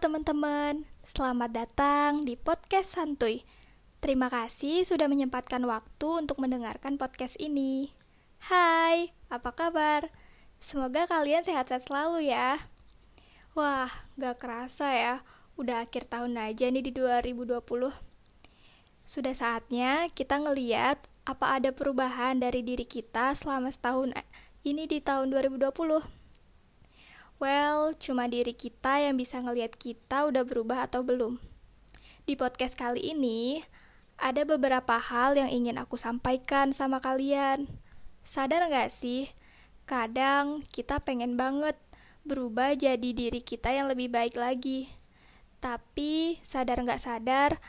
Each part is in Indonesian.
teman-teman, selamat datang di podcast Santuy. Terima kasih sudah menyempatkan waktu untuk mendengarkan podcast ini. Hai, apa kabar? Semoga kalian sehat-sehat selalu ya. Wah, gak kerasa ya, udah akhir tahun aja nih di 2020. Sudah saatnya kita ngeliat apa ada perubahan dari diri kita selama setahun ini di tahun 2020. Well, cuma diri kita yang bisa ngelihat kita udah berubah atau belum. Di podcast kali ini, ada beberapa hal yang ingin aku sampaikan sama kalian. Sadar gak sih? Kadang kita pengen banget berubah jadi diri kita yang lebih baik lagi. Tapi, sadar gak sadar,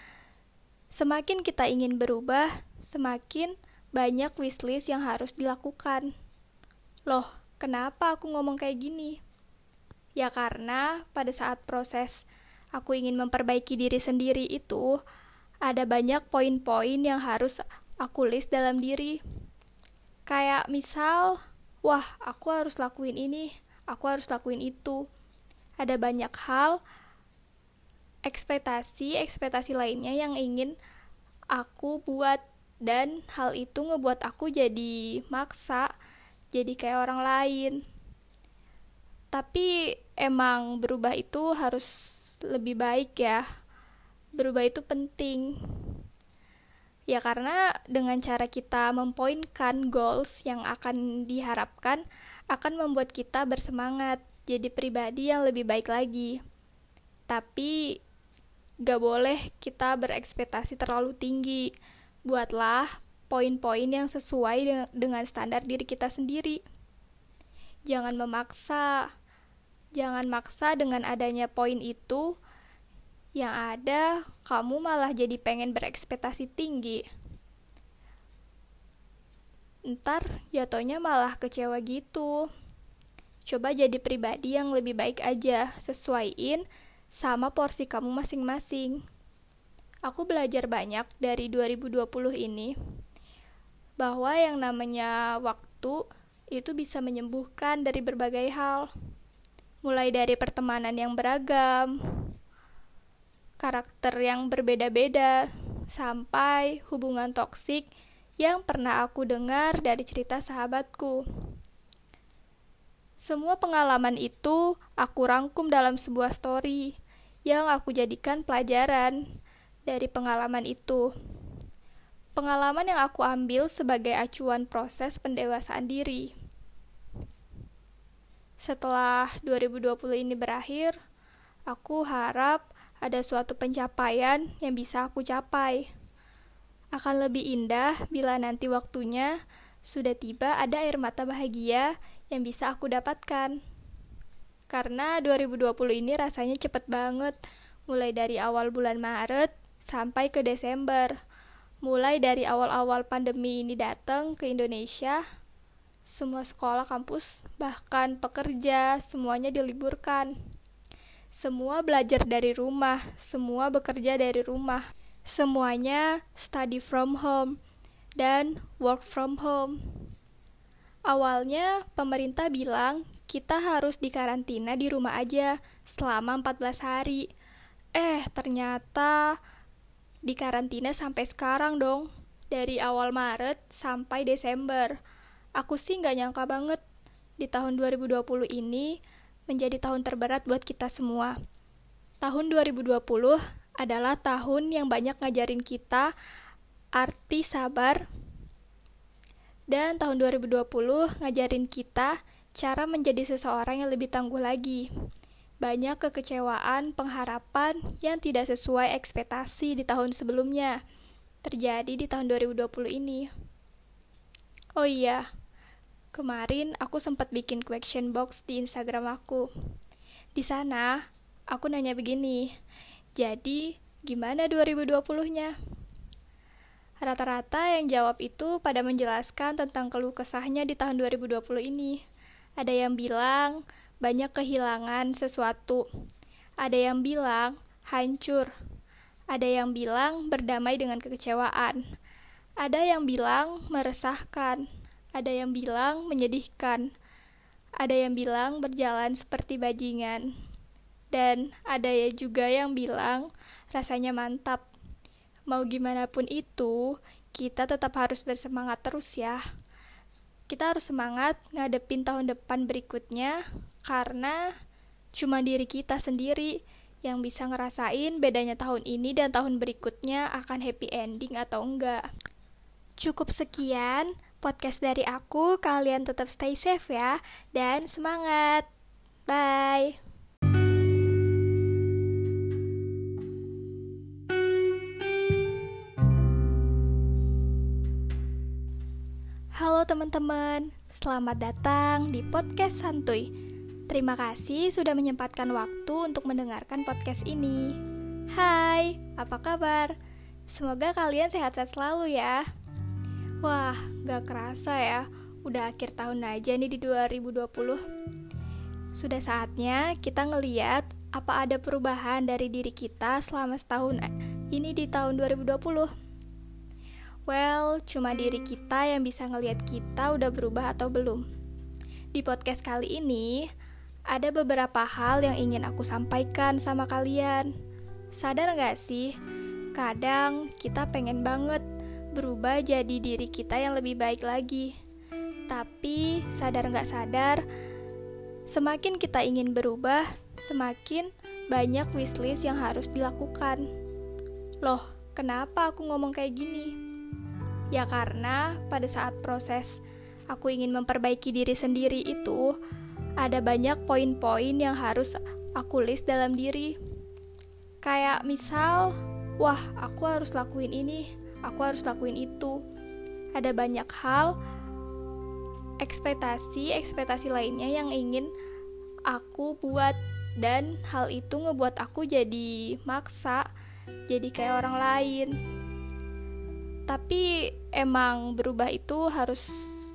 semakin kita ingin berubah, semakin banyak wishlist yang harus dilakukan. Loh, kenapa aku ngomong kayak gini? Ya karena pada saat proses aku ingin memperbaiki diri sendiri itu ada banyak poin-poin yang harus aku list dalam diri. Kayak misal, wah aku harus lakuin ini, aku harus lakuin itu. Ada banyak hal, ekspektasi-ekspektasi lainnya yang ingin aku buat dan hal itu ngebuat aku jadi maksa, jadi kayak orang lain tapi emang berubah itu harus lebih baik ya. Berubah itu penting. Ya karena dengan cara kita mempoinkan goals yang akan diharapkan akan membuat kita bersemangat jadi pribadi yang lebih baik lagi. Tapi gak boleh kita berekspektasi terlalu tinggi. Buatlah poin-poin yang sesuai dengan standar diri kita sendiri jangan memaksa Jangan maksa dengan adanya poin itu, yang ada kamu malah jadi pengen berekspektasi tinggi. Ntar jatuhnya malah kecewa gitu. Coba jadi pribadi yang lebih baik aja, sesuaiin sama porsi kamu masing-masing. Aku belajar banyak dari 2020 ini, bahwa yang namanya waktu itu bisa menyembuhkan dari berbagai hal mulai dari pertemanan yang beragam, karakter yang berbeda-beda, sampai hubungan toksik yang pernah aku dengar dari cerita sahabatku. Semua pengalaman itu aku rangkum dalam sebuah story yang aku jadikan pelajaran dari pengalaman itu. Pengalaman yang aku ambil sebagai acuan proses pendewasaan diri. Setelah 2020 ini berakhir, aku harap ada suatu pencapaian yang bisa aku capai. Akan lebih indah bila nanti waktunya sudah tiba ada air mata bahagia yang bisa aku dapatkan. Karena 2020 ini rasanya cepet banget, mulai dari awal bulan Maret sampai ke Desember. Mulai dari awal-awal pandemi ini datang ke Indonesia, semua sekolah, kampus, bahkan pekerja, semuanya diliburkan. Semua belajar dari rumah, semua bekerja dari rumah. Semuanya study from home dan work from home. Awalnya pemerintah bilang kita harus dikarantina di rumah aja selama 14 hari. Eh, ternyata dikarantina sampai sekarang dong. Dari awal Maret sampai Desember aku sih nggak nyangka banget di tahun 2020 ini menjadi tahun terberat buat kita semua. Tahun 2020 adalah tahun yang banyak ngajarin kita arti sabar dan tahun 2020 ngajarin kita cara menjadi seseorang yang lebih tangguh lagi. Banyak kekecewaan, pengharapan yang tidak sesuai ekspektasi di tahun sebelumnya terjadi di tahun 2020 ini. Oh iya, kemarin aku sempat bikin question box di Instagram aku. Di sana, aku nanya begini, jadi gimana 2020-nya? Rata-rata yang jawab itu pada menjelaskan tentang keluh kesahnya di tahun 2020 ini. Ada yang bilang banyak kehilangan sesuatu. Ada yang bilang hancur. Ada yang bilang berdamai dengan kekecewaan. Ada yang bilang meresahkan, ada yang bilang menyedihkan, ada yang bilang berjalan seperti bajingan. Dan ada ya juga yang bilang rasanya mantap. Mau gimana pun itu, kita tetap harus bersemangat terus ya. Kita harus semangat ngadepin tahun depan berikutnya karena cuma diri kita sendiri yang bisa ngerasain bedanya tahun ini dan tahun berikutnya akan happy ending atau enggak. Cukup sekian podcast dari aku. Kalian tetap stay safe ya dan semangat. Bye. Teman-teman, selamat datang di podcast santuy. Terima kasih sudah menyempatkan waktu untuk mendengarkan podcast ini. Hai, apa kabar? Semoga kalian sehat-sehat selalu ya. Wah, gak kerasa ya, udah akhir tahun aja nih di 2020. Sudah saatnya kita ngeliat apa ada perubahan dari diri kita selama setahun ini di tahun 2020. Well, cuma diri kita yang bisa ngelihat kita udah berubah atau belum. Di podcast kali ini, ada beberapa hal yang ingin aku sampaikan sama kalian. Sadar gak sih? Kadang kita pengen banget berubah jadi diri kita yang lebih baik lagi. Tapi sadar gak sadar, semakin kita ingin berubah, semakin banyak wishlist yang harus dilakukan. Loh, kenapa aku ngomong kayak gini? Ya karena pada saat proses aku ingin memperbaiki diri sendiri itu ada banyak poin-poin yang harus aku list dalam diri. Kayak misal, wah aku harus lakuin ini, aku harus lakuin itu. Ada banyak hal, ekspektasi-ekspektasi lainnya yang ingin aku buat dan hal itu ngebuat aku jadi maksa, jadi kayak orang lain tapi emang berubah itu harus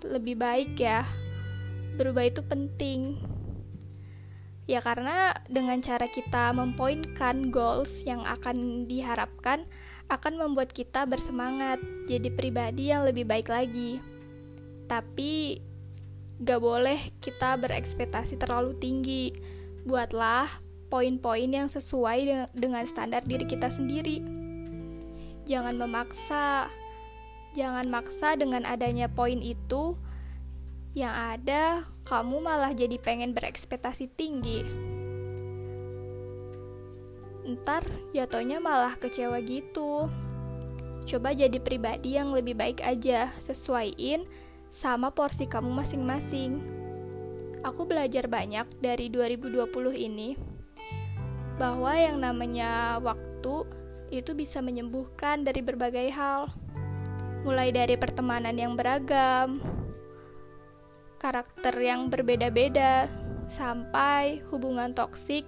lebih baik ya. Berubah itu penting. Ya karena dengan cara kita mempoinkan goals yang akan diharapkan akan membuat kita bersemangat jadi pribadi yang lebih baik lagi. Tapi gak boleh kita berekspektasi terlalu tinggi. Buatlah poin-poin yang sesuai dengan standar diri kita sendiri. Jangan memaksa Jangan maksa dengan adanya poin itu, yang ada kamu malah jadi pengen berekspektasi tinggi. Ntar jatuhnya malah kecewa gitu. Coba jadi pribadi yang lebih baik aja, sesuaiin sama porsi kamu masing-masing. Aku belajar banyak dari 2020 ini bahwa yang namanya waktu itu bisa menyembuhkan dari berbagai hal mulai dari pertemanan yang beragam, karakter yang berbeda-beda, sampai hubungan toksik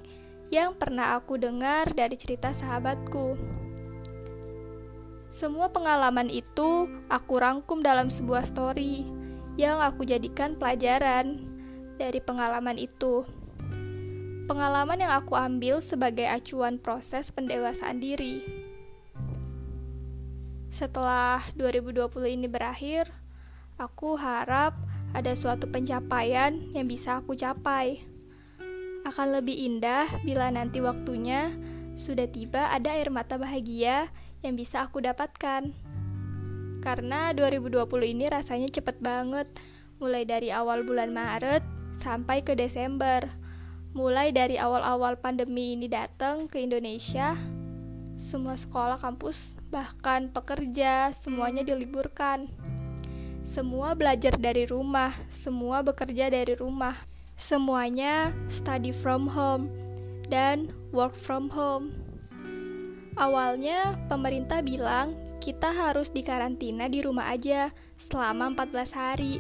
yang pernah aku dengar dari cerita sahabatku. Semua pengalaman itu aku rangkum dalam sebuah story yang aku jadikan pelajaran dari pengalaman itu. Pengalaman yang aku ambil sebagai acuan proses pendewasaan diri. Setelah 2020 ini berakhir, aku harap ada suatu pencapaian yang bisa aku capai. Akan lebih indah bila nanti waktunya sudah tiba ada air mata bahagia yang bisa aku dapatkan. Karena 2020 ini rasanya cepet banget, mulai dari awal bulan Maret sampai ke Desember. Mulai dari awal-awal pandemi ini datang ke Indonesia, semua sekolah, kampus, bahkan pekerja, semuanya diliburkan. Semua belajar dari rumah, semua bekerja dari rumah. Semuanya study from home dan work from home. Awalnya pemerintah bilang kita harus dikarantina di rumah aja selama 14 hari.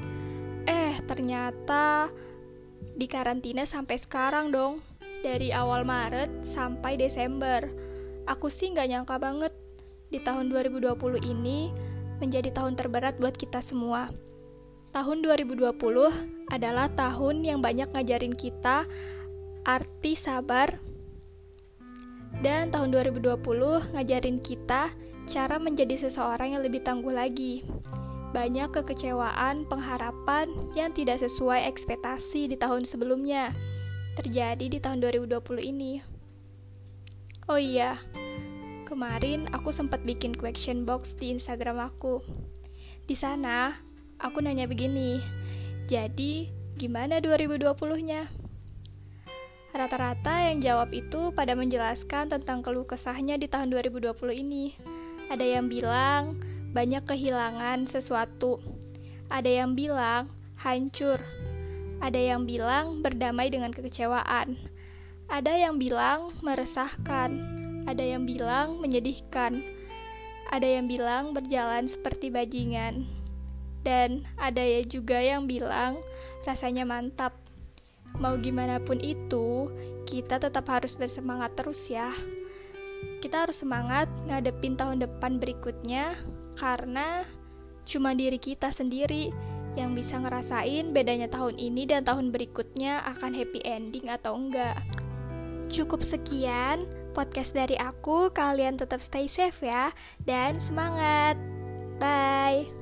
Eh, ternyata dikarantina sampai sekarang dong. Dari awal Maret sampai Desember Aku sih nggak nyangka banget di tahun 2020 ini menjadi tahun terberat buat kita semua. Tahun 2020 adalah tahun yang banyak ngajarin kita arti sabar dan tahun 2020 ngajarin kita cara menjadi seseorang yang lebih tangguh lagi. Banyak kekecewaan, pengharapan yang tidak sesuai ekspektasi di tahun sebelumnya terjadi di tahun 2020 ini. Oh iya, kemarin aku sempat bikin question box di Instagram aku. Di sana, aku nanya begini, jadi gimana 2020-nya? Rata-rata yang jawab itu pada menjelaskan tentang keluh kesahnya di tahun 2020 ini. Ada yang bilang banyak kehilangan sesuatu. Ada yang bilang hancur. Ada yang bilang berdamai dengan kekecewaan. Ada yang bilang meresahkan. Ada yang bilang menyedihkan. Ada yang bilang berjalan seperti bajingan dan ada ya juga yang bilang rasanya mantap. Mau gimana pun itu, kita tetap harus bersemangat terus ya. Kita harus semangat ngadepin tahun depan berikutnya karena cuma diri kita sendiri yang bisa ngerasain bedanya tahun ini dan tahun berikutnya akan happy ending atau enggak. Cukup sekian podcast dari aku. Kalian tetap stay safe ya dan semangat. Bye.